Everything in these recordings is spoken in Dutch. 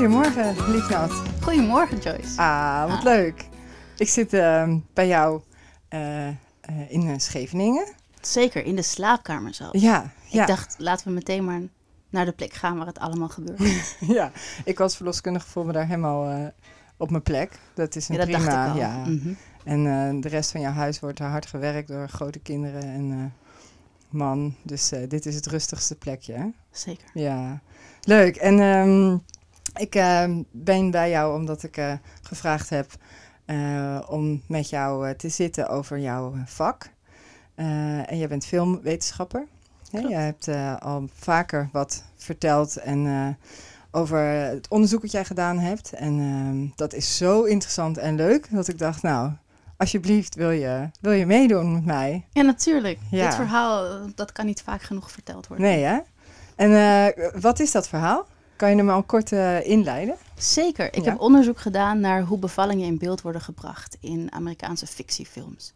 Goedemorgen, Liefnat. Goedemorgen, Joyce. Ah, wat Ah. leuk. Ik zit ehm, bij jou eh, eh, in eh, Scheveningen. Zeker, in de slaapkamer zelfs. Ja, ja. Ik dacht, laten we meteen maar naar de plek gaan waar het allemaal gebeurt. ja. Ik was verloskundige, voel me daar helemaal op mijn plek. Dat is een ja, dat prima. dacht ik al. Ja. Mhm. En de rest van jouw huis wordt hard gewerkt door grote kinderen en man. Dus dit is het rustigste plekje. Hè? Zeker. Ja, leuk. En ehm, ik ehm, ben bij jou omdat ik eh, gevraagd heb eh, om met jou eh, te zitten over jouw vak. En jij bent filmwetenschapper. Hè? Jij hebt al vaker wat verteld en, over het onderzoek dat jij gedaan hebt. En ehm, dat is zo interessant en leuk dat ik dacht, nou, alsjeblieft wil je, wil je meedoen met mij? Ja, natuurlijk. Ja. Dit verhaal, dat kan niet vaak genoeg verteld worden. Nee, hè? En wat is dat verhaal? Kan je hem al kort eh, inleiden? Zeker. Ik Ja. heb onderzoek gedaan naar hoe bevallingen in beeld worden gebracht in Amerikaanse fictiefilms.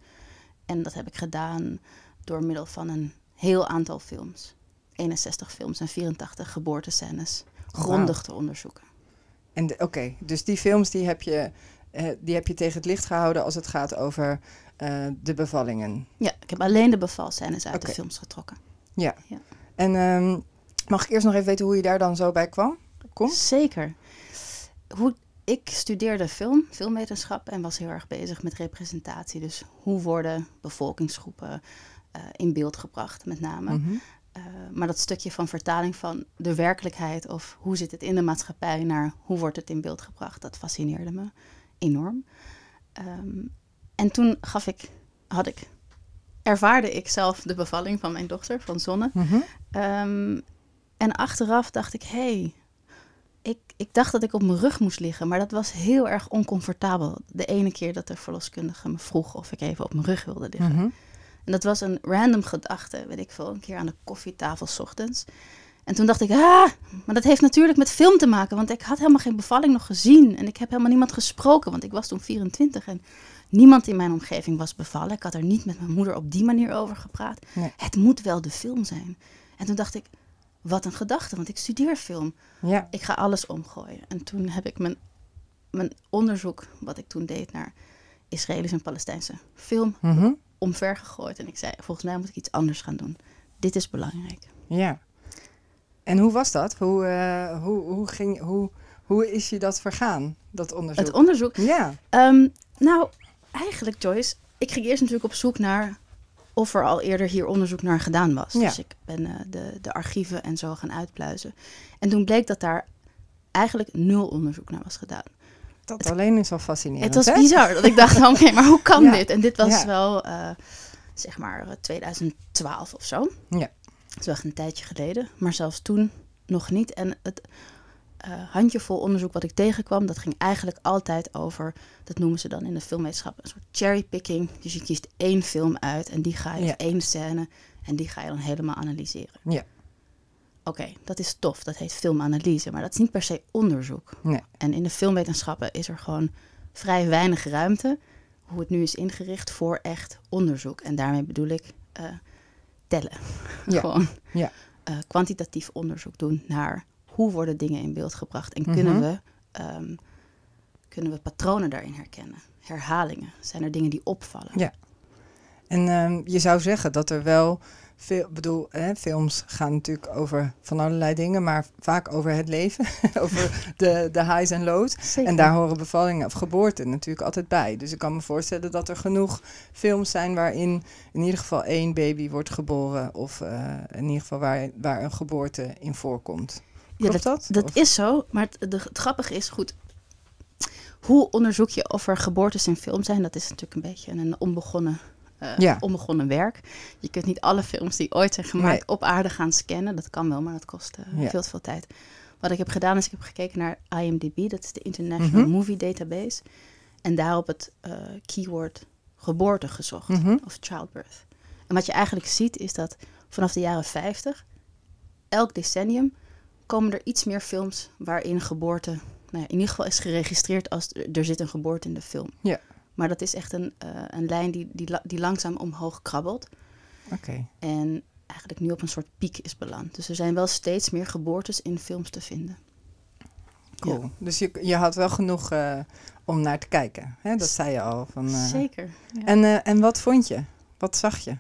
En dat heb ik gedaan door middel van een heel aantal films. 61 films en 84 geboortescènes. Grondig te onderzoeken. En Oké, dus die films die heb, je, eh, die heb je tegen het licht gehouden als het gaat over eh, de bevallingen. Ja, ik heb alleen de bevalscènes uit de films getrokken. En ehm, mag ik eerst nog even weten hoe je daar dan zo bij kwam? Kom? Zeker. Hoe, ik studeerde film, filmwetenschap en was heel erg bezig met representatie. Dus hoe worden bevolkingsgroepen eh, in beeld gebracht, met name. Mhm. Eh, maar dat stukje van vertaling van de werkelijkheid of hoe zit het in de maatschappij naar hoe wordt het in beeld gebracht, dat fascineerde me enorm. Ehm, en toen gaf ik, had ik, ervaarde ik zelf de bevalling van mijn dochter, van Zonne. Mhm. Ehm, en achteraf dacht ik, hé, hey, ik, ik dacht dat ik op mijn rug moest liggen, maar dat was heel erg oncomfortabel. De ene keer dat de verloskundige me vroeg of ik even op mijn rug wilde liggen. Mhm. En dat was een random gedachte, weet ik veel, een keer aan de koffietafel 's ochtends. En toen dacht ik, ah, maar dat heeft natuurlijk met film te maken, want ik had helemaal geen bevalling nog gezien. En ik heb helemaal niemand gesproken, want ik was toen 24 en niemand in mijn omgeving was bevallen. Ik had er niet met mijn moeder op die manier over gepraat. Nee. Het moet wel de film zijn. En toen dacht ik, wat een gedachte, want ik studeer film. Ja, Ik ga alles omgooien. En toen heb ik mijn, mijn onderzoek, wat ik toen deed naar Israëlische en Palestijnse film, Mhm. omver gegooid. En ik zei, volgens mij moet ik iets anders gaan doen. Dit is belangrijk. ja. En hoe was dat? Hoe, eh, hoe, hoe, ging, hoe, hoe is je dat vergaan, dat onderzoek? Het onderzoek. ja, Ehm, nou, eigenlijk Joyce, ik ging eerst natuurlijk op zoek naar of er al eerder hier onderzoek naar gedaan was. Ja. Dus ik ben eh, de, de archieven en zo gaan uitpluizen. En toen bleek dat daar eigenlijk nul onderzoek naar was gedaan. dat alleen is al fascinerend. het was hè? bizar dat ik dacht, oké, maar hoe kan Ja. dit? En dit was Ja. wel, eh, zeg maar, eh, 2012 of zo. Ja. Dat is wel echt een tijdje geleden. Maar zelfs toen nog niet. En het eh, handjevol onderzoek wat ik tegenkwam, dat ging eigenlijk altijd over, dat noemen ze dan in de filmwetenschap, een soort cherrypicking. Dus je kiest één film uit en die ga je, Ja. één scène, en die ga je dan helemaal analyseren. Ja. Oké, dat is tof, dat heet filmanalyse, maar dat is niet per se onderzoek. Nee. En in de filmwetenschappen is er gewoon vrij weinig ruimte, hoe het nu is ingericht, voor echt onderzoek. En daarmee bedoel ik eh, tellen. Ja. gewoon Ja. eh, kwantitatief onderzoek doen naar hoe worden dingen in beeld gebracht. En Mhm. kunnen, we, ehm, kunnen we patronen daarin herkennen? Herhalingen. Zijn er dingen die opvallen? Ja. En ehm, je zou zeggen dat er wel veel, bedoel, hè, films gaan natuurlijk over van allerlei dingen, maar vaak over het leven, over de, de highs en lows. Zeker. En daar horen bevallingen of geboorten natuurlijk altijd bij. Dus ik kan me voorstellen dat er genoeg films zijn waarin in ieder geval één baby wordt geboren, of eh, in ieder geval waar, waar een geboorte in voorkomt. Ja, dat? Dat Of- is zo, maar het, de, het grappige is, goed, hoe onderzoek je of er geboortes in film zijn? Dat is natuurlijk een beetje een onbegonnen, eh, Ja. onbegonnen werk. Je kunt niet alle films die ooit zijn gemaakt Nee. op aarde gaan scannen. Dat kan wel, maar dat kost Ja. veel te veel tijd. Wat ik heb gedaan is, ik heb gekeken naar IMDb, dat is de International Mhm. Movie Database. En daarop het eh, keyword geboorte gezocht, Mhm. of childbirth. En wat je eigenlijk ziet is dat vanaf de jaren 50, elk decennium, komen er iets meer films waarin geboorte, nou ja, in ieder geval is geregistreerd als er zit een geboorte in de film. Ja. Maar dat is echt een, eh, een lijn die, die, die langzaam omhoog krabbelt. Oké. En eigenlijk nu op een soort piek is beland. Dus er zijn wel steeds meer geboortes in films te vinden. cool. Dus je, je had wel genoeg eh, om naar te kijken. Hè? Dat zei je al. Van, eh, Zeker. ja. En, en wat vond je? Wat zag je?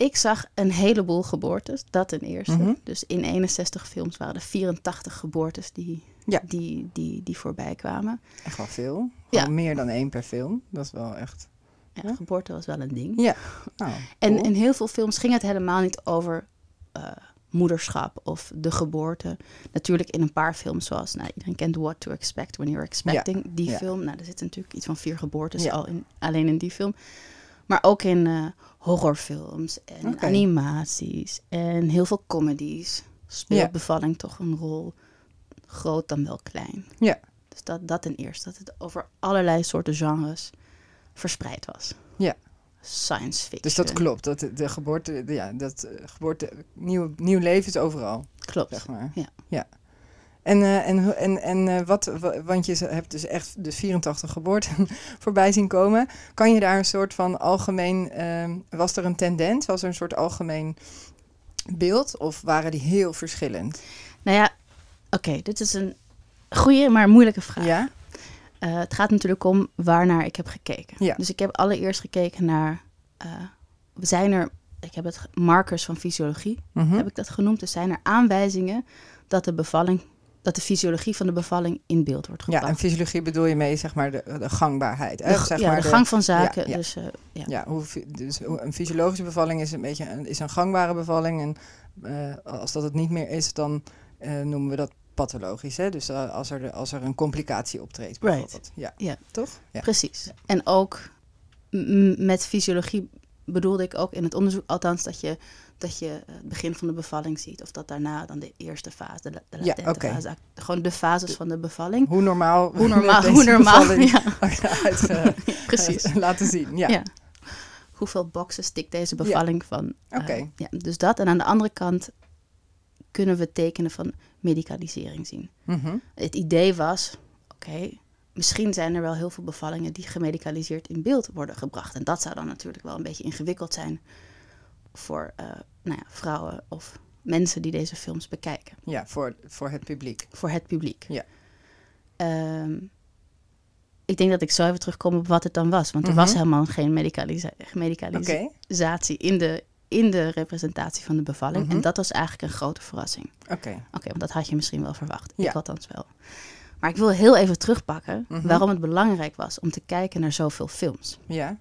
Ik zag een heleboel geboortes, dat ten eerste. Mhm. Dus in 61 films waren er 84 geboortes die, Ja. die, die, die voorbij kwamen. Echt wel veel. Ja. Gewoon meer dan één per film. Dat is wel echt... Ja, Ja. geboorte was wel een ding. Ja. Nou, En cool. in heel veel films ging het helemaal niet over eh, moederschap of de geboorte. Natuurlijk in een paar films, zoals nou, iedereen kent What to Expect When You're Expecting. Die ja. film, nou, er zitten natuurlijk iets van vier geboortes Ja. al in, alleen in die film. Maar ook in eh, horrorfilms en animaties en heel veel comedies speelt Ja. bevalling toch een rol, groot dan wel klein. Ja. Dus dat, dat ten eerste, dat het over allerlei soorten genres verspreid was. Ja. Science fiction. Dus dat klopt. Dat de, geboorte, de- ja, dat eh, geboorte, nieuw, nieuw leven is overal, Klopt. zeg maar. Ja. ja. En, eh, en, en, en eh, wat, wa- want je hebt dus echt de 84 geboorten voorbij zien komen. Kan je daar een soort van algemeen, ehm, was er een tendens? Was er een soort algemeen beeld? Of waren die heel verschillend? Nou ja, oké, dit is een goede, maar moeilijke vraag. Ja? Eh, het gaat natuurlijk om waarnaar ik heb gekeken. Ja. Dus ik heb allereerst gekeken naar, zijn er, ik heb het markers van fysiologie, Mhm. heb ik dat genoemd. Dus zijn er aanwijzingen dat de bevalling, dat de fysiologie van de bevalling in beeld wordt Ja, gebracht. en fysiologie bedoel je mee, zeg maar, de, de gangbaarheid. de, g- zeg ja, maar de gang van zaken. ja. Dus, eh, ja. Ja, hoe, dus hoe- een fysiologische bevalling is een beetje een, is een gangbare bevalling. En eh, als dat het niet meer is, dan eh, noemen we dat pathologisch. Hè? Dus eh, als, er, als er een complicatie optreedt, Right. bijvoorbeeld. Ja. Ja. toch? Ja. Precies. En ook met fysiologie bedoelde ik ook in het onderzoek, althans dat je, dat je het begin van de bevalling ziet. Of dat daarna dan de eerste fase, de, Ja, latente fase, gewoon de fases van de bevalling. Hoe normaal, Hoe normaal, hoe normaal. bevalling Ja, uit, eh, precies. eh, laten zien. Ja. Ja. Hoeveel boxen tikt deze bevalling van? eh, Oké. ja, dus dat. En aan de andere kant kunnen we tekenen van medicalisering zien. Mhm. Het idee was, oké, misschien zijn er wel heel veel bevallingen die gemedicaliseerd in beeld worden gebracht. En dat zou dan natuurlijk wel een beetje ingewikkeld zijn voor eh, nou ja, vrouwen of mensen die deze films bekijken. ja voor, voor het publiek. Voor het publiek. Ja. Ehm, ik denk dat ik zo even terugkom op wat het dan was. Want er Mhm. was helemaal geen medicalisa- gemedicalisatie Oké, in, de, in de representatie van de bevalling. Mhm. En dat was eigenlijk een grote verrassing. oké. Oké, want dat had je misschien wel verwacht. Ja. Ik althans wel. Maar ik wil heel even terugpakken Mhm. waarom het belangrijk was om te kijken naar zoveel films. Ja.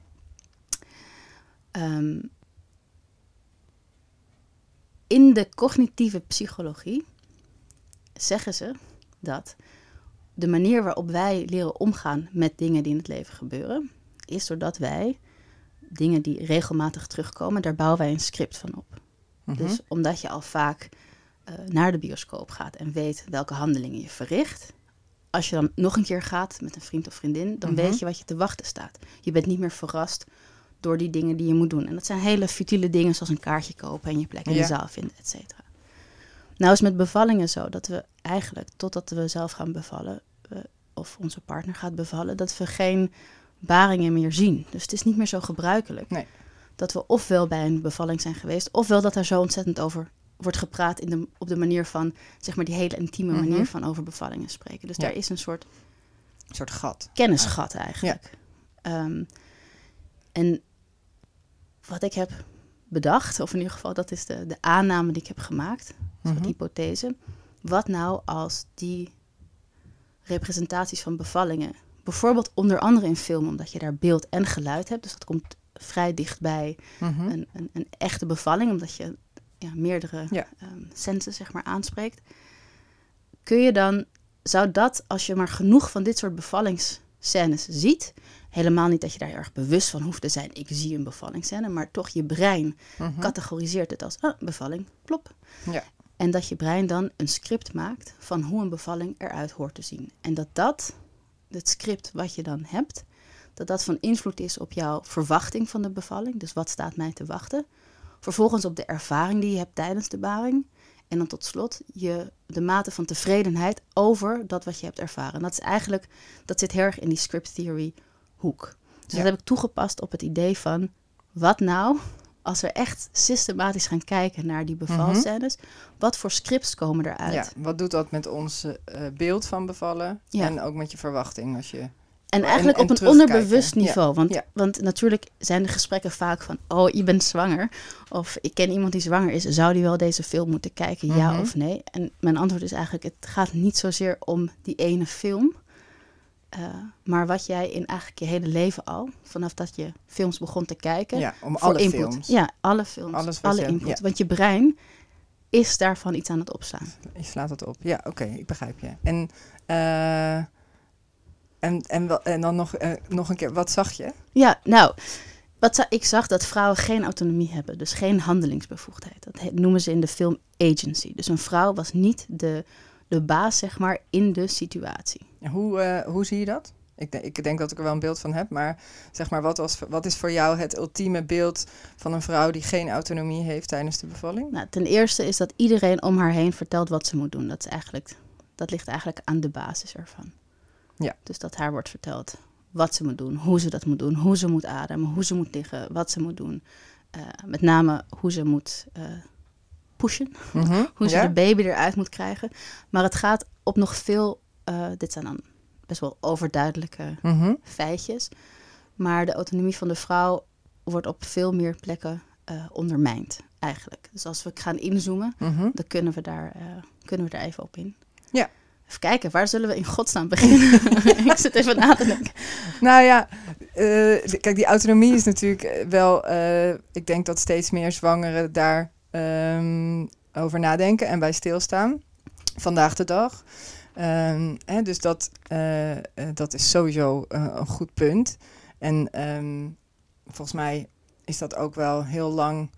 Ehm, in de cognitieve psychologie zeggen ze dat de manier waarop wij leren omgaan met dingen die in het leven gebeuren, is doordat wij dingen die regelmatig terugkomen, daar bouwen wij een script van op. Mhm. Dus omdat je al vaak eh, naar de bioscoop gaat en weet welke handelingen je verricht. Als je dan nog een keer gaat met een vriend of vriendin, dan Mhm. weet je wat je te wachten staat. Je bent niet meer verrast door die dingen die je moet doen. En dat zijn hele futiele dingen zoals een kaartje kopen en je plek in Ja. de zaal vinden, et cetera. Nou is met bevallingen zo dat we eigenlijk, totdat we zelf gaan bevallen, of onze partner gaat bevallen, dat we geen baringen meer zien. Dus het is niet meer zo gebruikelijk Nee. dat we ofwel bij een bevalling zijn geweest, ofwel dat er zo ontzettend over wordt gepraat in de, op de manier van, zeg maar, die hele intieme Mhm. manier van over bevallingen spreken. Dus Ja. daar is een soort Een soort gat. kennisgat eigenlijk. Ehm, en wat ik heb bedacht, of in ieder geval dat is de, de aanname die ik heb gemaakt, soort Mhm. hypothese. Wat nou als die representaties van bevallingen, bijvoorbeeld onder andere in film, omdat je daar beeld en geluid hebt, dus dat komt vrij dichtbij Mhm. een, een, een echte bevalling, omdat je ja, meerdere Ja. ehm, sensen zeg maar aanspreekt. Kun je dan, zou dat, als je maar genoeg van dit soort bevallingsscènes ziet, helemaal niet dat je daar erg bewust van hoeft te zijn, ik zie een bevallingsscène, maar toch je brein Mhm. categoriseert het als ah, bevalling, plop. Ja. En dat je brein dan een script maakt van hoe een bevalling eruit hoort te zien. En dat dat, het script wat je dan hebt, dat dat van invloed is op jouw verwachting van de bevalling. Dus wat staat mij te wachten. Vervolgens op de ervaring die je hebt tijdens de baring. En dan tot slot je, de mate van tevredenheid over dat wat je hebt ervaren. Dat is eigenlijk, dat zit heel erg in die script theory hoek. Dus Ja. dat heb ik toegepast op het idee van, wat nou als we echt systematisch gaan kijken naar die bevalscènes, wat voor scripts komen eruit? Ja, wat doet dat met ons eh, beeld van bevallen? Ja. En ook met je verwachting als je... En eigenlijk en op een onderbewust Ja, niveau. Want, ja. want natuurlijk zijn de gesprekken vaak van... oh, je bent zwanger. Of ik ken iemand die zwanger is. Zou die wel deze film moeten kijken, ja Mhm. of nee? En mijn antwoord is eigenlijk... het gaat niet zozeer om die ene film... eh, maar wat jij in eigenlijk je hele leven al... vanaf dat je films begon te kijken... Ja, om voor alle input. films. Ja, alle films. Alles alle input. ja. Want je brein is daarvan iets aan het opslaan. Je slaat het op. Ja, oké, ik begrijp je. En, eh, en, en, wel, en dan nog, eh, nog een keer, wat zag je? Ja, nou, wat ik zag dat vrouwen geen autonomie hebben, dus geen handelingsbevoegdheid. Dat noemen ze in de film agency. Dus een vrouw was niet de, de baas, zeg maar, in de situatie. Hoe, eh, hoe zie je dat? Ik, denk- ik denk dat ik er wel een beeld van heb, maar zeg maar, wat, was, wat is voor jou het ultieme beeld van een vrouw die geen autonomie heeft tijdens de bevalling? Nou, ten eerste is dat iedereen om haar heen vertelt wat ze moet doen. Dat, is eigenlijk, dat ligt eigenlijk aan de basis ervan. Ja. Dus dat haar wordt verteld wat ze moet doen, hoe ze dat moet doen, hoe ze moet ademen, hoe ze moet liggen, wat ze moet doen. Eh, met name hoe ze moet eh, pushen, Mhm, hoe ze ja? de baby eruit moet krijgen. Maar het gaat op nog veel, eh, dit zijn dan best wel overduidelijke Mhm, feitjes. Maar de autonomie van de vrouw wordt op veel meer plekken eh, ondermijnd, eigenlijk. Dus als we gaan inzoomen, mhm. dan kunnen we daar, eh, kunnen we daar even op in. Ja. Even kijken, waar zullen we in godsnaam beginnen? ik zit even na te denken. Nou ja, kijk, die autonomie is natuurlijk wel. ik denk dat steeds meer zwangeren daar ehm, over nadenken en bij stilstaan. Vandaag de dag. Ehm, hè, dus dat, eh, eh, dat is sowieso eh, een goed punt. En ehm, volgens mij is dat ook wel heel lang,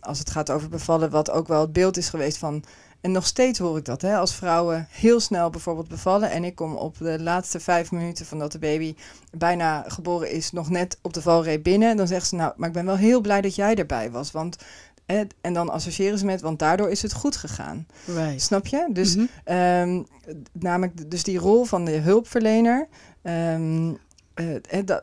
als het gaat over bevallen, wat ook wel het beeld is geweest van. En nog steeds hoor ik dat, hè, als vrouwen heel snel bijvoorbeeld bevallen. En ik kom op de laatste vijf minuten van dat de baby bijna geboren is, nog net op de valreep binnen. Dan zegt ze, nou, maar ik ben wel heel blij dat jij erbij was. Want, hè, en dan associëren ze met, want daardoor is het goed gegaan. Right. Snap je? Dus Mhm. Ehm, namelijk dus die rol van de hulpverlener, ehm, eh, eh, dat,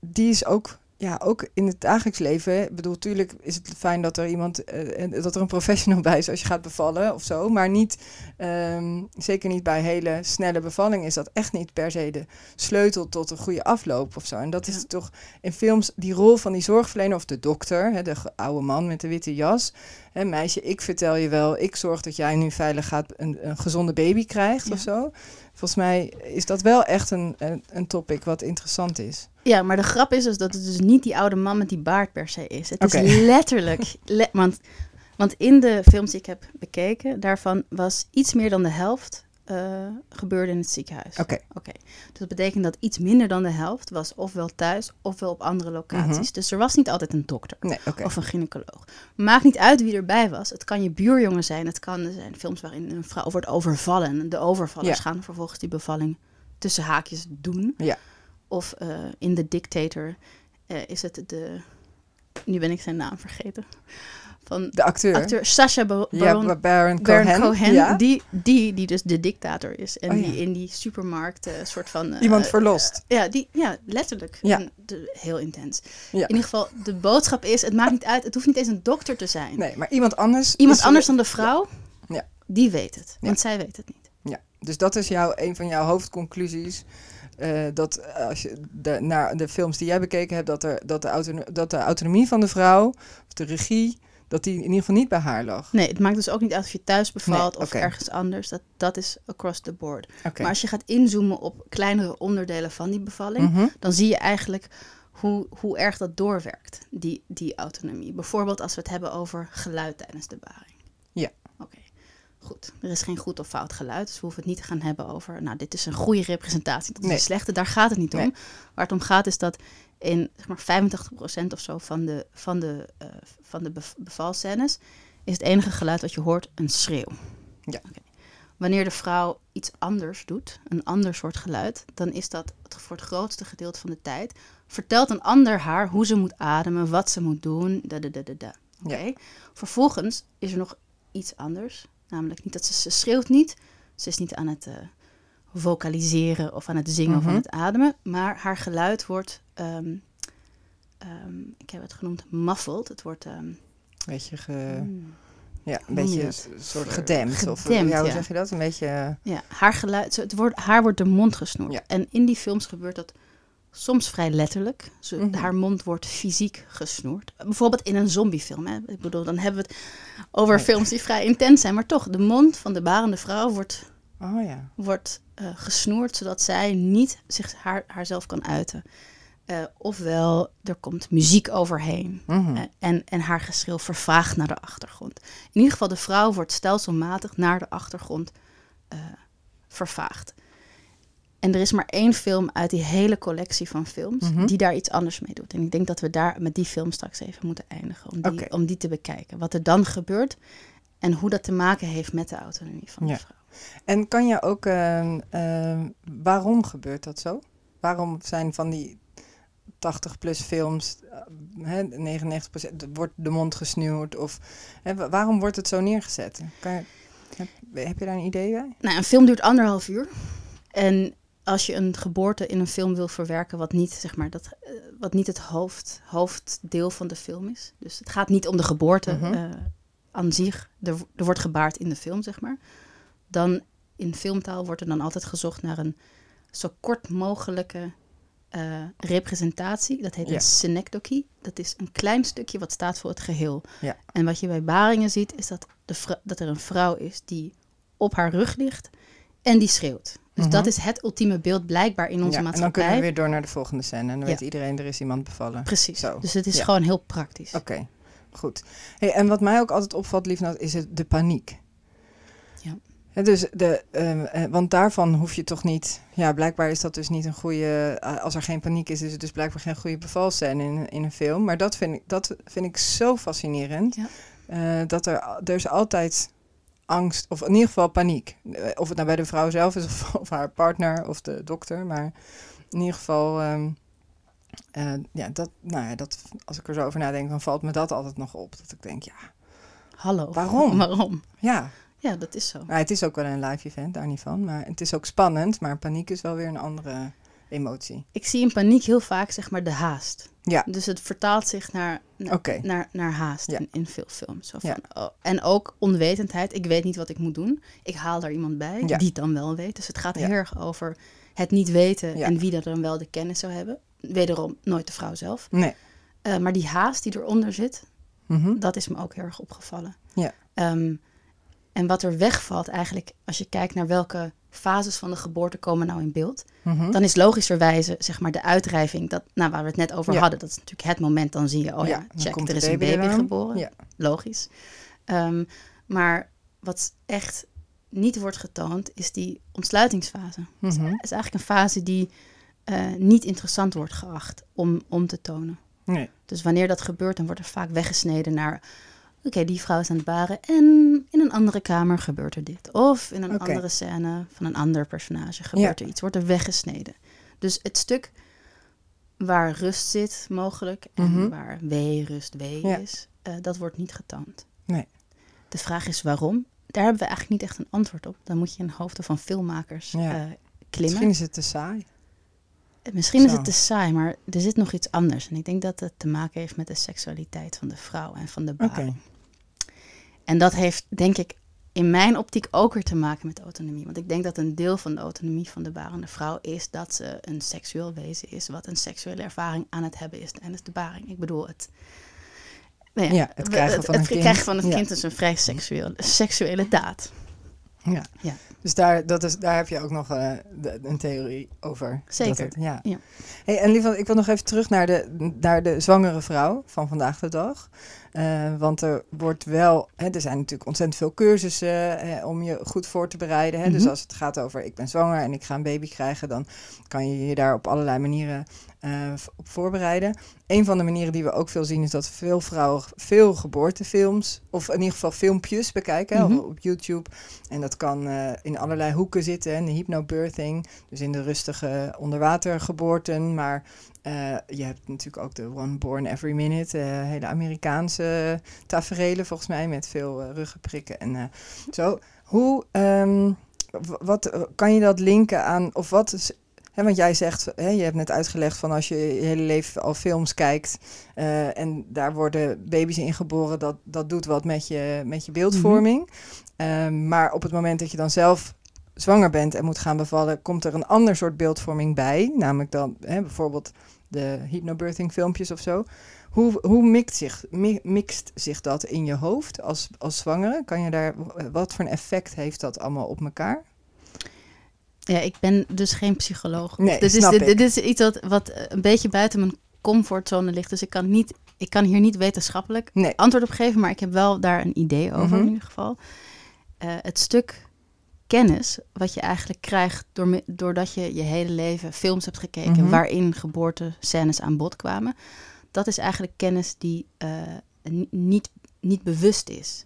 die is ook, ja, ook in het dagelijks leven. Ik bedoel, natuurlijk is het fijn dat er iemand, eh, eh, dat er een professional bij is als je gaat bevallen of zo, maar niet, ehm, zeker niet bij hele snelle bevallingen is dat echt niet per se de sleutel tot een goede afloop of zo. En dat is toch in films die rol van die zorgverlener of de dokter, hè, de oude man met de witte jas. Hè, meisje, ik vertel je wel, ik zorg dat jij nu veilig gaat een, een gezonde baby krijgt Ja. of zo. Volgens mij is dat wel echt een, een, een topic wat interessant is. Ja, maar de grap is dus dat het dus niet die oude man met die baard per se is. Het is letterlijk... le- want, want in de films die ik heb bekeken, daarvan was iets meer dan de helft eh, gebeurde in het ziekenhuis. Oké. Oké. Dus dat betekent dat iets minder dan de helft was ofwel thuis ofwel op andere locaties. Mhm. Dus er was niet altijd een dokter Nee, of een gynaecoloog. Maakt niet uit wie erbij was. Het kan je buurjongen zijn. Het kan er zijn films waarin een vrouw wordt overvallen. En de overvallers Ja. gaan vervolgens die bevalling tussen haakjes doen. Ja. Of eh, in The Dictator eh, is het de... Nu ben ik zijn naam vergeten. Van De acteur. acteur Sacha Ba- ja, Baron, Ba- Baron Baron Cohen. Cohen. Ja? Die, die, die dus de dictator is. En Oh, ja. die in die supermarkt eh, soort van... Iemand verlost. ja, die, ja, letterlijk. Ja. En de- heel intens. In ieder geval, de boodschap is, het maakt niet uit, het hoeft niet eens een dokter te zijn. Nee, maar iemand anders. Iemand anders dan de vrouw, Ja. die weet het. Want zij weet het niet. Ja, dus dat is jouw, een van jouw hoofdconclusies. Eh, dat als je de, naar de films die jij bekeken hebt, dat, er, dat, de autono- dat de autonomie van de vrouw, of de regie, dat die in ieder geval niet bij haar lag. Nee, het maakt dus ook niet uit of je thuis bevalt Nee, of ergens anders. Dat, dat is across the board. Maar als je gaat inzoomen op kleinere onderdelen van die bevalling, Mhm. dan zie je eigenlijk hoe, hoe erg dat doorwerkt, die, die autonomie. Bijvoorbeeld als we het hebben over geluid tijdens de baring. Goed. Er is geen goed of fout geluid, dus we hoeven het niet te gaan hebben over, nou, dit is een goede representatie, dat is Nee. een slechte. Daar gaat het niet om. Nee. Waar het om gaat is dat in zeg maar 85% of zo van de, van de, eh, van de bev- bevalscènes is het enige geluid wat je hoort een schreeuw. Ja. Wanneer de vrouw iets anders doet, een ander soort geluid, dan is dat voor het grootste gedeelte van de tijd. Vertelt een ander haar hoe ze moet ademen, wat ze moet doen. Da, da, da, da, da. Oké. Vervolgens is er nog iets anders. Namelijk niet dat ze, ze schreeuwt niet. Ze is niet aan het eh, vocaliseren of aan het zingen of Mhm. aan het ademen. Maar haar geluid wordt ehm, ehm, ik heb het genoemd muffled. Het wordt... ehm, Beetje, ge, mm, ja, een beetje het? een soort gedempt. Of ja, hoe zeg je dat? Een beetje... Ja, haar, geluid, het wordt, haar wordt de mond gesnoerd. Ja. En in die films gebeurt dat soms vrij letterlijk. Ze, Mhm. Haar mond wordt fysiek gesnoerd. Bijvoorbeeld in een zombiefilm. Hè. Ik bedoel, dan hebben we het over films die vrij intens zijn. Maar toch, de mond van de barende vrouw wordt, Oh ja. wordt eh, gesnoerd... zodat zij niet zich haar, haarzelf kan uiten. Eh, ofwel, er komt muziek overheen. Mhm. Eh, en, en haar geschreeuw vervaagt naar de achtergrond. In ieder geval, de vrouw wordt stelselmatig naar de achtergrond vervaagd. En er is maar één film uit die hele collectie van films Mhm. die daar iets anders mee doet. En ik denk dat we daar met die film straks even moeten eindigen. Om die, om die te bekijken. Wat er dan gebeurt en hoe dat te maken heeft met de autonomie van Ja. de vrouw. En kan je ook... ehm, ehm, waarom gebeurt dat zo? Waarom zijn van die 80-plus films... eh, hè, 99% wordt de mond gesnoerd? Of hè, wa- waarom wordt het zo neergezet? Kan je, heb, heb je daar een idee bij? Nou, een film duurt anderhalf uur. En als je een geboorte in een film wil verwerken, wat niet, zeg maar, dat, eh, wat niet het hoofd, hoofddeel van de film is. Dus het gaat niet om de geboorte Mhm. eh, aan zich. Er, er wordt gebaard in de film, zeg maar. Dan in filmtaal wordt er dan altijd gezocht naar een zo kort mogelijke eh, representatie. Dat heet Ja. een synecdoche. Dat is een klein stukje wat staat voor het geheel. Ja. En wat je bij baringen ziet, is dat, de dat er een vrouw is die op haar rug ligt en die schreeuwt. Dus Mhm. dat is het ultieme beeld blijkbaar in onze Ja, en dan maatschappij. kunnen we weer door naar de volgende scène. En dan Ja. weet iedereen, er is iemand bevallen. Precies. Zo. Dus het is Ja. gewoon heel praktisch. Oké, goed. Hey, en wat mij ook altijd opvalt, liefnaad, is het de paniek. Ja. Dus de, ehm, eh, want daarvan hoef je toch niet... Ja, blijkbaar is dat dus niet een goede... eh, als er geen paniek is, is het dus blijkbaar geen goede bevalscène in, in een film. Maar dat vind ik, dat vind ik zo fascinerend. Ja. Eh, dat er, er is altijd angst, of in ieder geval paniek. Eh, Of het nou bij de vrouw zelf is, of, of haar partner, of de dokter. Maar in ieder geval... ehm, eh, ja, dat, nou ja, dat, als ik er zo over nadenk, dan valt me dat altijd nog op. Dat ik denk, ja, Hallo. Waarom? Waarom? ja. Ja, dat is zo. Nou, het is ook wel een live event, daar niet van. Maar het is ook spannend, maar paniek is wel weer een andere emotie. Ik zie in paniek heel vaak zeg maar de haast. Ja. Dus het vertaalt zich naar, naar, naar, naar haast Ja. in, in veel films. Zo van, Ja. oh, en ook onwetendheid. Ik weet niet wat ik moet doen. Ik haal daar iemand bij Ja. die het dan wel weet. Dus het gaat heel erg over het niet weten en wie er dan wel de kennis zou hebben. Wederom nooit de vrouw zelf. Nee. Eh, maar die haast die eronder zit, Mhm. dat is me ook heel erg opgevallen. Ja. Ehm, en wat er wegvalt eigenlijk, als je kijkt naar welke fases van de geboorte komen nou in beeld, Mhm. dan is logischerwijze zeg maar de uitdrijving, dat, nou, waar we het net over Ja. hadden, dat is natuurlijk het moment, dan zie je, oh ja, check, er is een baby eraan. geboren. Ja. Logisch. Ehm, maar wat echt niet wordt getoond, is die ontsluitingsfase. Het is eigenlijk een fase die eh, niet interessant wordt geacht om, om te tonen. Nee. Dus wanneer dat gebeurt, dan wordt er vaak weggesneden naar... Oké, die vrouw is aan het baren en in een andere kamer gebeurt er dit. Of in een andere scène van een ander personage gebeurt er iets. Wordt er weggesneden. Dus het stuk waar rust zit mogelijk en Mhm. waar wee, rust, wee Ja. is, eh, dat wordt niet getoond. Nee. De vraag is waarom. Daar hebben we eigenlijk niet echt een antwoord op. Dan moet je in de hoofden van filmmakers Ja. eh, klimmen. Misschien is het te saai. Misschien is het te saai, maar er zit nog iets anders. En ik denk dat het te maken heeft met de seksualiteit van de vrouw en van de baring. En dat heeft, denk ik, in mijn optiek ook weer te maken met autonomie. Want ik denk dat een deel van de autonomie van de barende vrouw is dat ze een seksueel wezen is, wat een seksuele ervaring aan het hebben is tijdens de baring. Ik bedoel, het, nou Ja, het krijgen van het een kind. van het Ja. kind is een vrij seksueel, seksuele daad. Ja. Ja. Dus daar, dat is, daar heb je ook nog eh, de- een theorie over. Zeker, het- ja. ja. Hey, en lieve, ik wil nog even terug naar de, naar de zwangere vrouw van vandaag de dag. Eh, want er wordt wel, hè, er zijn natuurlijk ontzettend veel cursussen eh, om je goed voor te bereiden. Hè? Dus Mhm. als het gaat over ik ben zwanger en ik ga een baby krijgen, dan kan je je daar op allerlei manieren eh, op voorbereiden. Een van de manieren die we ook veel zien is dat veel vrouwen veel geboortefilms, of in ieder geval filmpjes bekijken Mhm. op, YouTube. En dat kan eh, in allerlei hoeken zitten, hè, de hypnobirthing, dus in de rustige onderwatergeboorten, maar eh, je hebt natuurlijk ook de One Born Every Minute, hele Amerikaanse taferelen volgens mij met veel ruggenprikken en zo. Hoe, ehm, wat kan je dat linken aan, of wat want jij zegt, je hebt net uitgelegd van als je je hele leven al films kijkt eh, en daar worden baby's in geboren, dat, dat doet wat met je, met je beeldvorming. Ehm, maar op het moment dat je dan zelf zwanger bent en moet gaan bevallen, komt er een ander soort beeldvorming bij. Namelijk dan bijvoorbeeld de hypnobirthing filmpjes of zo. Hoe, hoe mixt, zich, mi- mixt zich dat in je hoofd als, als zwangere? Kan je daar, wat voor een effect heeft dat allemaal op elkaar? Ja, ik ben dus geen psycholoog. Nee, dit, is, snap dit, ik. dit is iets wat, wat eh, een beetje buiten mijn comfortzone ligt. Dus ik kan, niet, ik kan hier niet wetenschappelijk Nee. antwoord op geven, maar ik heb wel daar een idee over Mhm. in ieder geval. Eh, het stuk kennis wat je eigenlijk krijgt door, doordat je je hele leven films hebt gekeken Mhm. waarin geboortescènes aan bod kwamen, dat is eigenlijk kennis die eh, ni- niet, niet bewust is.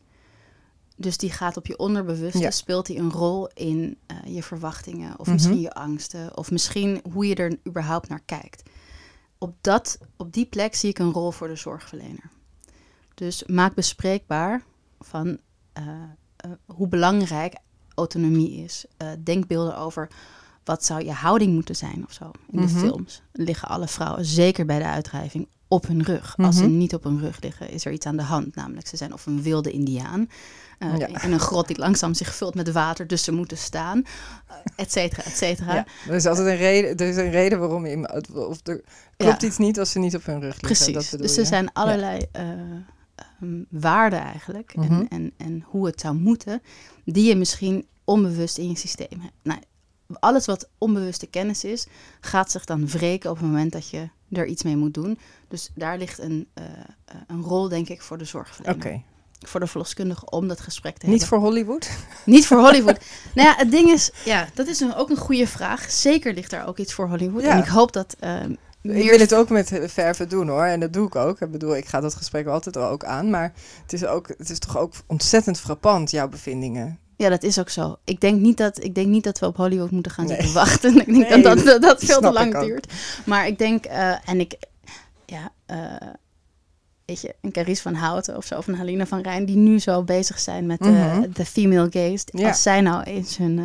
Dus die gaat op je onderbewuste, Ja. speelt die een rol in eh, je verwachtingen of Mhm. misschien je angsten of misschien hoe je er überhaupt naar kijkt. Op, dat, op die plek zie ik een rol voor de zorgverlener. Dus maak bespreekbaar van eh, eh, hoe belangrijk autonomie is. Denkbeelden over wat zou je houding moeten zijn of zo. In de Mhm. films liggen alle vrouwen, zeker bij de uitdrijving, op hun rug. Als ze Mhm. niet op hun rug liggen, is er iets aan de hand. Namelijk, ze zijn of een wilde indiaan. Ja. In een grot die langzaam zich vult met water, dus ze moeten staan. eh, Et cetera, et cetera. Ja, er is altijd een reden, er is een reden waarom je, of er klopt Ja. iets niet als ze niet op hun rug liggen. Precies. Dat bedoel dus er zijn allerlei eh, ehm, waarden eigenlijk. Mhm. en, en, en hoe het zou moeten. Die je misschien onbewust in je systeem hebt. Nou, alles wat onbewuste kennis is, gaat zich dan wreken op het moment dat je er iets mee moet doen. Dus daar ligt een, eh, eh, een rol, denk ik, voor de zorgverlener. Oké, Voor de verloskundige om dat gesprek te niet hebben. voor Hollywood? Niet voor Hollywood. nou ja, het ding is, ja, dat is een- ook een goede vraag. Zeker ligt daar ook iets voor Hollywood. Ja. En ik hoop dat eh, Ik wil het ook met verven doen hoor. En dat doe ik ook. Ik bedoel, ik ga dat gesprek altijd wel ook aan. Maar het is, ook, het is toch ook ontzettend frappant, jouw bevindingen. Ja, dat is ook zo. Ik denk niet dat, ik denk niet dat we op Hollywood moeten gaan Nee. wachten. Ik denk Nee, dat dat, dat, dat veel te lang duurt. Maar ik denk, eh, en ik, ja, eh, weet je, een Carice van Houten of zo, of een Halina van Rijn, die nu zo bezig zijn met de Mhm. de female gaze. Ja. Als zij nou eens hun, eh,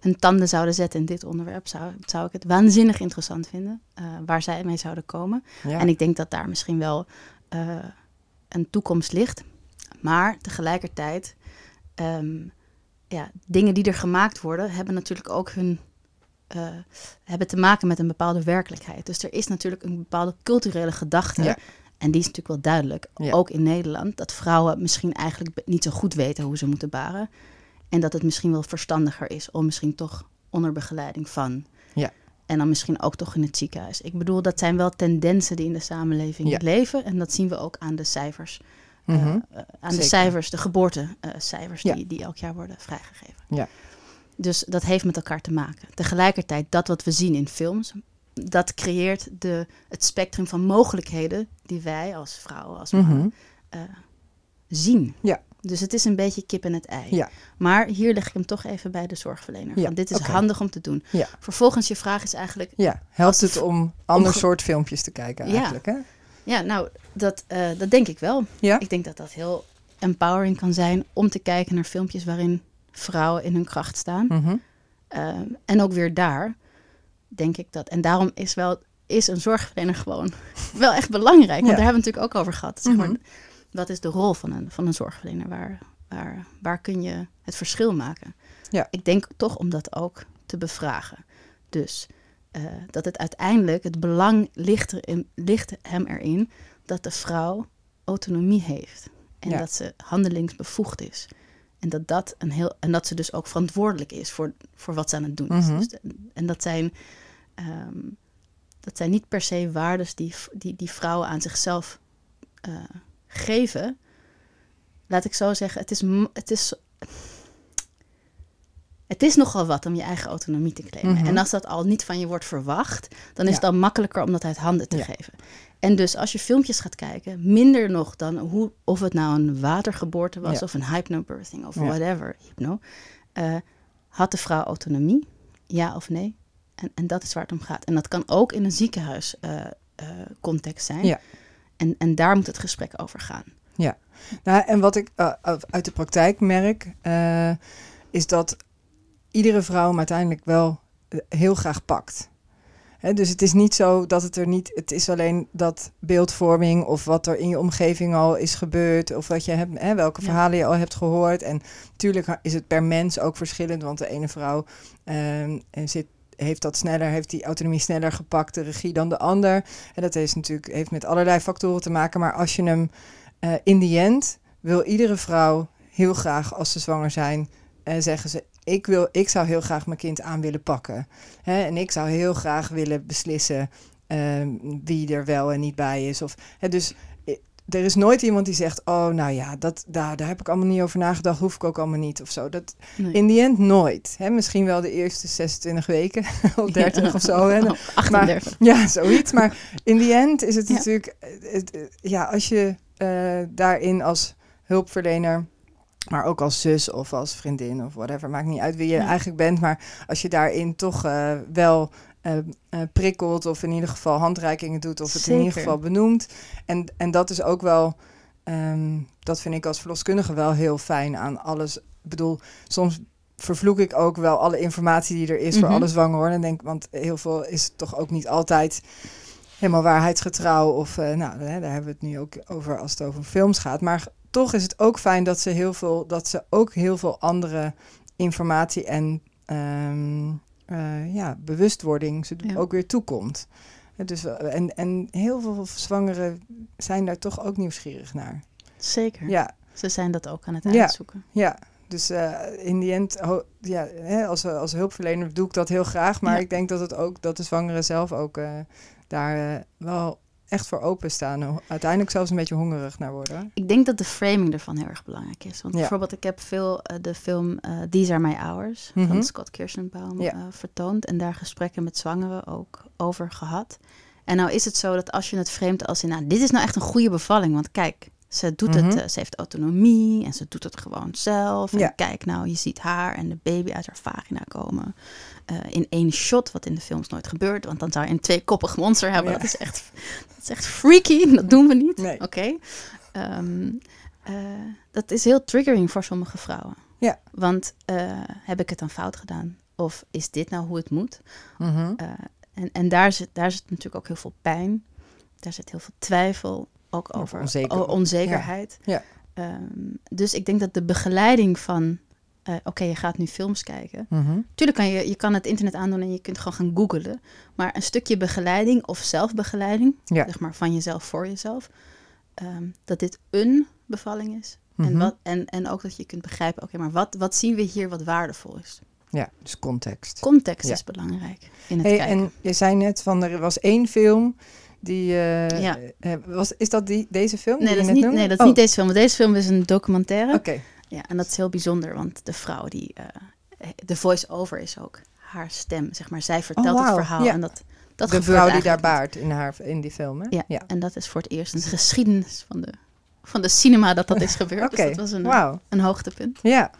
hun tanden zouden zetten in dit onderwerp, zou, zou ik het waanzinnig interessant vinden. eh, waar zij mee zouden komen. Ja. En ik denk dat daar misschien wel eh, een toekomst ligt. Maar tegelijkertijd, ehm, ja, dingen die er gemaakt worden, hebben natuurlijk ook hun. eh, hebben te maken met een bepaalde werkelijkheid. Dus er is natuurlijk een bepaalde culturele gedachte. Ja. En die is natuurlijk wel duidelijk, Ja. ook in Nederland, dat vrouwen misschien eigenlijk niet zo goed weten hoe ze moeten baren. En dat het misschien wel verstandiger is om misschien toch onder begeleiding van. Ja. En dan misschien ook toch in het ziekenhuis. Ik bedoel, dat zijn wel tendensen die in de samenleving Ja. leven. En dat zien we ook aan de cijfers. Eh, Mhm. eh, aan de cijfers, de geboortecijfers Ja. die, die elk jaar worden vrijgegeven. Ja. Dus dat heeft met elkaar te maken. Tegelijkertijd, dat wat we zien in films, dat creëert de, het spectrum van mogelijkheden die wij als vrouwen, als mannen, Mhm. eh, zien. Ja. Dus het is een beetje kip en het ei. Ja. Maar hier leg ik hem toch even bij de zorgverlener. Ja, Want dit is handig om te doen. Ja. Vervolgens je vraag is eigenlijk, Ja, helpt het om ander soort filmpjes te kijken eigenlijk, hè? Ja, nou, dat, eh, dat denk ik wel. Ja? Ik denk dat dat heel empowering kan zijn om te kijken naar filmpjes waarin vrouwen in hun kracht staan. Mhm. Ehm, en ook weer daar denk ik dat. En daarom is wel is een zorgverlener gewoon wel echt belangrijk. Want Ja. daar hebben we het natuurlijk ook over gehad. Zeg maar, Mhm. Wat is de rol van een, van een zorgverlener? Waar, waar, waar kun je het verschil maken? Ja. Ik denk toch om dat ook te bevragen. Dus eh, dat het uiteindelijk, het belang ligt, erin, ligt hem erin dat de vrouw autonomie heeft. En Ja. dat ze handelingsbevoegd is. En dat, dat een heel, en dat ze dus ook verantwoordelijk is voor, voor wat ze aan het doen is. Mhm. Dus de- en dat zijn, ehm, dat zijn niet per se waardes die, die, die vrouwen aan zichzelf eh, geven. Laat ik zo zeggen, het is, het is, het is nogal wat om je eigen autonomie te claimen. Mhm. En als dat al niet van je wordt verwacht, dan is Ja. het dan makkelijker om dat uit handen te Ja. geven. En dus als je filmpjes gaat kijken, minder nog dan hoe, of het nou een watergeboorte was Ja. of een hypnobirthing of Ja. whatever, hypno, eh, had de vrouw autonomie? Ja of nee? En, en dat is waar het om gaat. En dat kan ook in een ziekenhuis eh, eh, context zijn. Ja. En, en daar moet het gesprek over gaan. Nou, en wat ik uit de praktijk merk, is dat iedere vrouw hem uiteindelijk wel eh, heel graag pakt. Hè, dus het is niet zo dat het er niet... Het is alleen dat beeldvorming of wat er in je omgeving al is gebeurd... of wat je hebt, welke verhalen je al hebt gehoord. En natuurlijk is het per mens ook verschillend... want de ene vrouw ehm, zit, heeft dat sneller, heeft die autonomie sneller gepakt, de regie dan de ander. En dat heeft natuurlijk heeft met allerlei factoren te maken. Maar als je hem eh, in the end wil iedere vrouw heel graag als ze zwanger zijn, eh, zeggen ze: ik, wil, ik zou heel graag mijn kind aan willen pakken. Hè? En ik zou heel graag willen beslissen ehm, wie er wel en niet bij is. Of, hè, dus eh, er is nooit iemand die zegt: Oh, nou ja, dat, daar, daar heb ik allemaal niet over nagedacht, hoef ik ook allemaal niet of zo. Dat, Nee. in the end nooit. Hè? Misschien wel de eerste 26 weken of 30 of zo. Hè? 38. Ja, zoiets. Maar in die end is het Ja. natuurlijk... eh, het, eh, ja, als je eh, daarin als hulpverlener... maar ook als zus of als vriendin of whatever... maakt niet uit wie je Ja. eigenlijk bent... maar als je daarin toch eh, wel eh, eh, prikkelt... of in ieder geval handreikingen doet... of het in ieder geval benoemt. En, en dat is ook wel... ehm, dat vind ik als verloskundige wel heel fijn aan alles. Ik bedoel, soms vervloek ik ook wel alle informatie die er is voor Mhm. alle zwanger hoor. En denk, want heel veel is toch ook niet altijd helemaal waarheidsgetrouw. Of nou, daar hebben we het nu ook over als het over films gaat. Maar toch is het ook fijn dat ze heel veel, dat ze ook heel veel andere informatie en ehm, eh, ja, bewustwording ze Ja. ook weer toekomt. Dus, en, en heel veel zwangeren zijn daar toch ook nieuwsgierig naar. Zeker. Ja, Ze zijn dat ook aan het Ja. uitzoeken. ja. Dus eh, in die end, ho- ja, hè, als, als hulpverlener doe ik dat heel graag. Maar Ja. ik denk dat het ook dat de zwangeren zelf ook eh, daar wel echt voor openstaan. En Uiteindelijk zelfs een beetje hongerig naar worden. Ik denk dat de framing ervan heel erg belangrijk is. Want Ja. bijvoorbeeld, ik heb veel eh, de film eh, These Are My Hours Mhm. van Scott Kirstenbaum Ja. eh, vertoond. En daar gesprekken met zwangeren ook over gehad. En nou is het zo dat als je het framet als in, nou, dit is nou echt een goede bevalling. Want kijk, ze doet Mhm. het, eh, ze heeft autonomie en ze doet het gewoon zelf. En Ja. kijk nou, je ziet haar en de baby uit haar vagina komen. eh, in één shot, wat in de films nooit gebeurt. Want dan zou je een tweekoppig monster hebben. Ja. Dat, is echt, dat is echt freaky, dat doen we niet. Nee. Oké. Ehm, eh, dat is heel triggering voor sommige vrouwen. Ja. Want heb ik het dan fout gedaan? Of is dit nou hoe het moet? Mhm. En en daar, zit, daar zit natuurlijk ook heel veel pijn. Daar zit heel veel twijfel. Ook over onzeker. onzekerheid. Ja. Ehm, dus ik denk dat de begeleiding van... eh, Oké, je gaat nu films kijken. Mhm. Tuurlijk kan je, je kan het internet aandoen en je kunt gewoon gaan googlen. Maar een stukje begeleiding of zelfbegeleiding, Ja. zeg maar van jezelf voor jezelf, ehm, dat dit een bevalling is. en, Mhm. wat, en, en ook dat je kunt begrijpen, oké, maar wat, wat zien we hier wat waardevol is? Ja, dus context. Context Ja. is belangrijk in het Hey, kijken. en je zei net van er was één film die. eh, Ja. eh, was, is dat die, deze film? Nee, die dat je is, niet, nee, dat is Oh, niet deze film. Want deze film is een documentaire. Oké. Ja, en dat is heel bijzonder, want de vrouw die... eh, de voice-over is ook haar stem, zeg maar. Zij vertelt wauw, het verhaal ja. en dat, dat De vrouw die daar baart in, haar, in die film, hè? Ja, ja. en dat is voor het eerst in de geschiedenis van de, van de cinema dat dat is gebeurd. Dus dat was een, wauw. een hoogtepunt. Ja.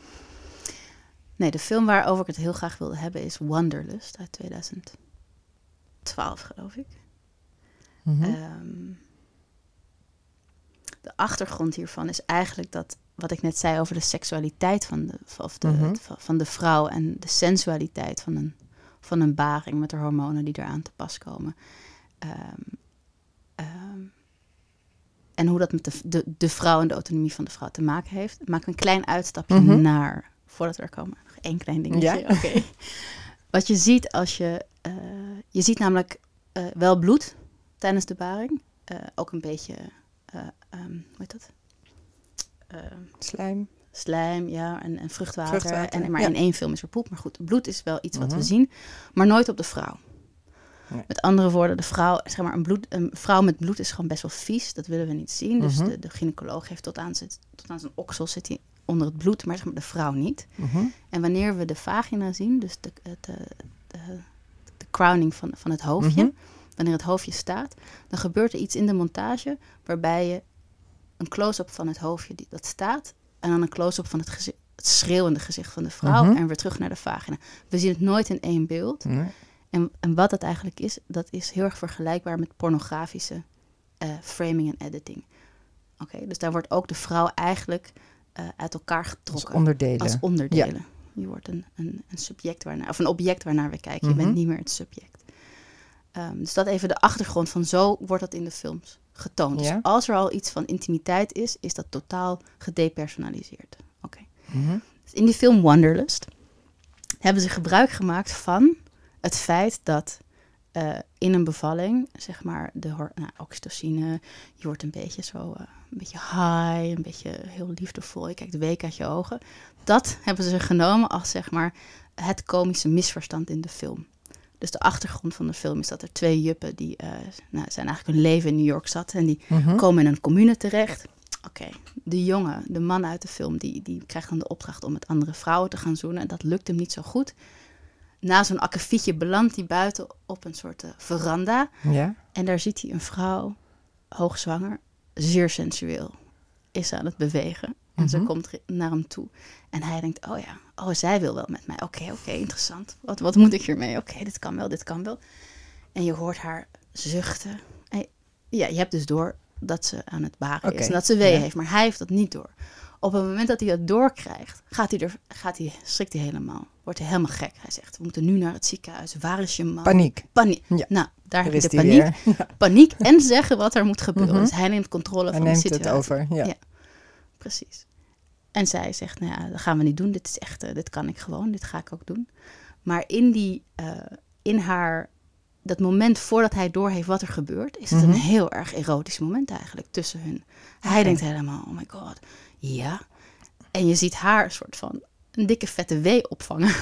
Nee, de film waarover ik het heel graag wilde hebben is Wanderlust uit 2012, geloof ik. Mhm. Ehm, de achtergrond hiervan is eigenlijk dat wat ik net zei over de seksualiteit van de, of de, Mhm. van de vrouw en de sensualiteit van een, van een baring met de hormonen die eraan te pas komen. Ehm, ehm, en hoe dat met de, de, de vrouw en de autonomie van de vrouw te maken heeft. Maak een klein uitstapje Mhm. naar, voordat we er komen, nog één klein dingetje. Ja. Oké. Wat je ziet als je, eh, je ziet namelijk eh, wel bloed tijdens de baring. Eh, ook een beetje, eh, ehm, hoe heet dat? Ehm, Slijm. slijm, ja, en, en vruchtwater. Vruchtwater, en, maar ja. in één film is er poep. Maar goed, bloed is wel iets wat Mhm. we zien, maar nooit op de vrouw. Nee. Met andere woorden, de vrouw, zeg maar, een, bloed, een vrouw met bloed is gewoon best wel vies. Dat willen we niet zien. Dus Mhm. de, de gynaecoloog heeft tot aan, zit, tot aan zijn oksel zit hij onder het bloed, maar zeg maar de vrouw niet. Mhm. En wanneer we de vagina zien, dus de, de, de, de, crowning van, van het hoofdje, Mhm. Wanneer het hoofdje staat, dan gebeurt er iets in de montage waarbij je een close-up van het hoofdje die, dat staat en dan een close-up van het, gezi- het schreeuwende gezicht van de vrouw Mhm. en weer terug naar de vagina. We zien het nooit in één beeld. En, en wat dat eigenlijk is, dat is heel erg vergelijkbaar met pornografische eh, framing en editing. Oké, dus daar wordt ook de vrouw eigenlijk eh, uit elkaar Als getrokken onderdelen. als onderdelen. Je wordt een, een, een subject waarnaar, of een object waarnaar we kijken. Mhm. Je bent niet meer het subject. Ehm, dus dat even de achtergrond van zo wordt dat in de films getoond. Dus als er al iets van intimiteit is, is dat totaal gedepersonaliseerd. Oké. Mhm. Dus in die film Wanderlust hebben ze gebruik gemaakt van het feit dat eh, in een bevalling, zeg maar, de nou, oxytocine, je wordt een beetje zo, eh, een beetje high, een beetje heel liefdevol, je kijkt week uit je ogen. Dat hebben ze genomen als, zeg maar, het komische misverstand in de film. Dus de achtergrond van de film is dat er twee juppen, die eh, nou, zijn eigenlijk hun leven in New York zat en die Mhm. komen in een commune terecht. Oké, de jongen, de man uit de film, die, die krijgt dan de opdracht om met andere vrouwen te gaan zoenen. En dat lukt hem niet zo goed. Na zo'n akkefietje belandt hij buiten op een soort eh, veranda. Ja? En daar ziet hij een vrouw, hoogzwanger, zeer sensueel, is aan het bewegen. En ze Mhm. komt naar hem toe. En hij denkt, oh ja, oh, zij wil wel met mij. Oké, oké, interessant. Wat, wat moet ik hiermee? Oké, dit kan wel, dit kan wel. En je hoort haar zuchten. En ja, je hebt dus door dat ze aan het baren is en dat ze ja. heeft. Maar hij heeft dat niet door. Op het moment dat hij dat doorkrijgt, gaat hij er, gaat hij, schrikt hij helemaal. Wordt hij helemaal gek. Hij zegt, we moeten nu naar het ziekenhuis. Waar is je man? Paniek. Paniek. Ja. Nou, daar heb je de paniek. Paniek en zeggen wat er moet gebeuren. Mhm. Dus hij neemt controle Hij van de neemt situatie. het over. Ja. Precies. En zij zegt, nou ja, dat gaan we niet doen. Dit is echt, eh, dit kan ik gewoon. Dit ga ik ook doen. Maar in die, eh, in haar, dat moment voordat hij doorheeft wat er gebeurt, is het Mhm. een heel erg erotisch moment eigenlijk tussen hun. Hij denkt helemaal, oh my god, ja. En je ziet haar een soort van een dikke vette wee opvangen.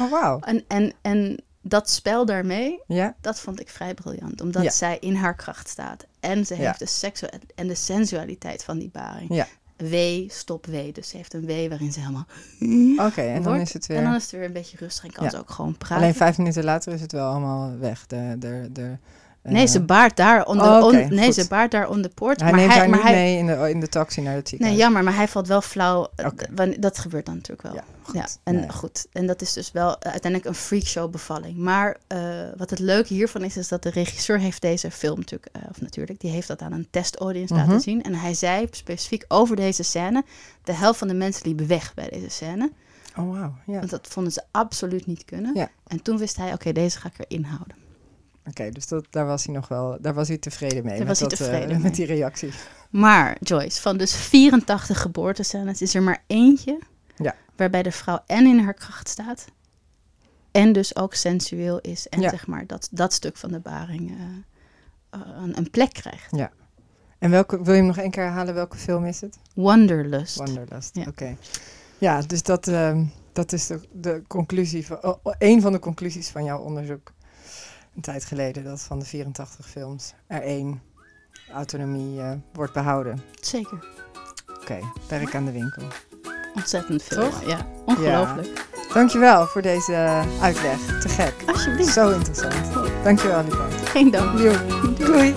Oh, wauw. En, en, en dat spel daarmee, Ja? dat vond ik vrij briljant. Omdat Ja. zij in haar kracht staat. En ze Ja. heeft de seksu en de sensualiteit van die baring. Ja. Wee, stop wee. Dus ze heeft een wee waarin ze helemaal... Oké, en dan wordt. is het weer... En dan is het weer een beetje rustig en kan Ja. ze ook gewoon praten. Alleen vijf minuten later is het wel allemaal weg. De, de, de, nee, ze baart daar on the, Oh, on- nee, goed. ze baart daar on the porch. Hij maar neemt hij, haar maar niet hij, mee in de, in de taxi naar het Nee, ziekenhuis. jammer, maar hij valt wel flauw. eh, Dat gebeurt dan natuurlijk wel. Ja, goed. Ja, en goed. En dat is dus wel eh, uiteindelijk een freakshow bevalling. Maar eh, wat het leuke hiervan is, is dat de regisseur heeft deze film natuurlijk, eh, of natuurlijk, die heeft dat aan een testaudience Mhm. laten zien. En hij zei specifiek over deze scène, de helft van de mensen liepen weg bij deze scène. Oh. Ja. Want dat vonden ze absoluut niet kunnen. Ja. En toen wist hij, oké, deze ga ik erin houden. Oké, dus dat, daar was hij nog wel... Daar was hij tevreden mee. Daar met was hij dat, tevreden eh, mee. Met die reactie. Maar Joyce, van dus 84 geboortescènes is er maar eentje Ja. waarbij de vrouw en in haar kracht staat en dus ook sensueel is en Ja. zeg maar dat, dat stuk van de baring eh, eh, een, plek krijgt. En welke, wil je hem nog één keer herhalen? Welke film is het? Wanderlust. Wanderlust. Ja. Oké. Ja, dus dat, ehm, dat is de, de conclusie van... een van de conclusies van jouw onderzoek. Een tijd geleden. Dat van de 84 films er één autonomie eh, wordt behouden. Zeker. Oké, werk aan de winkel. Ontzettend veel. Toch? Ja, ongelooflijk. Dankjewel voor deze uitleg. Te gek. Alsjeblieft. Zo interessant. Dankjewel, Lieve. Geen dank. Doei.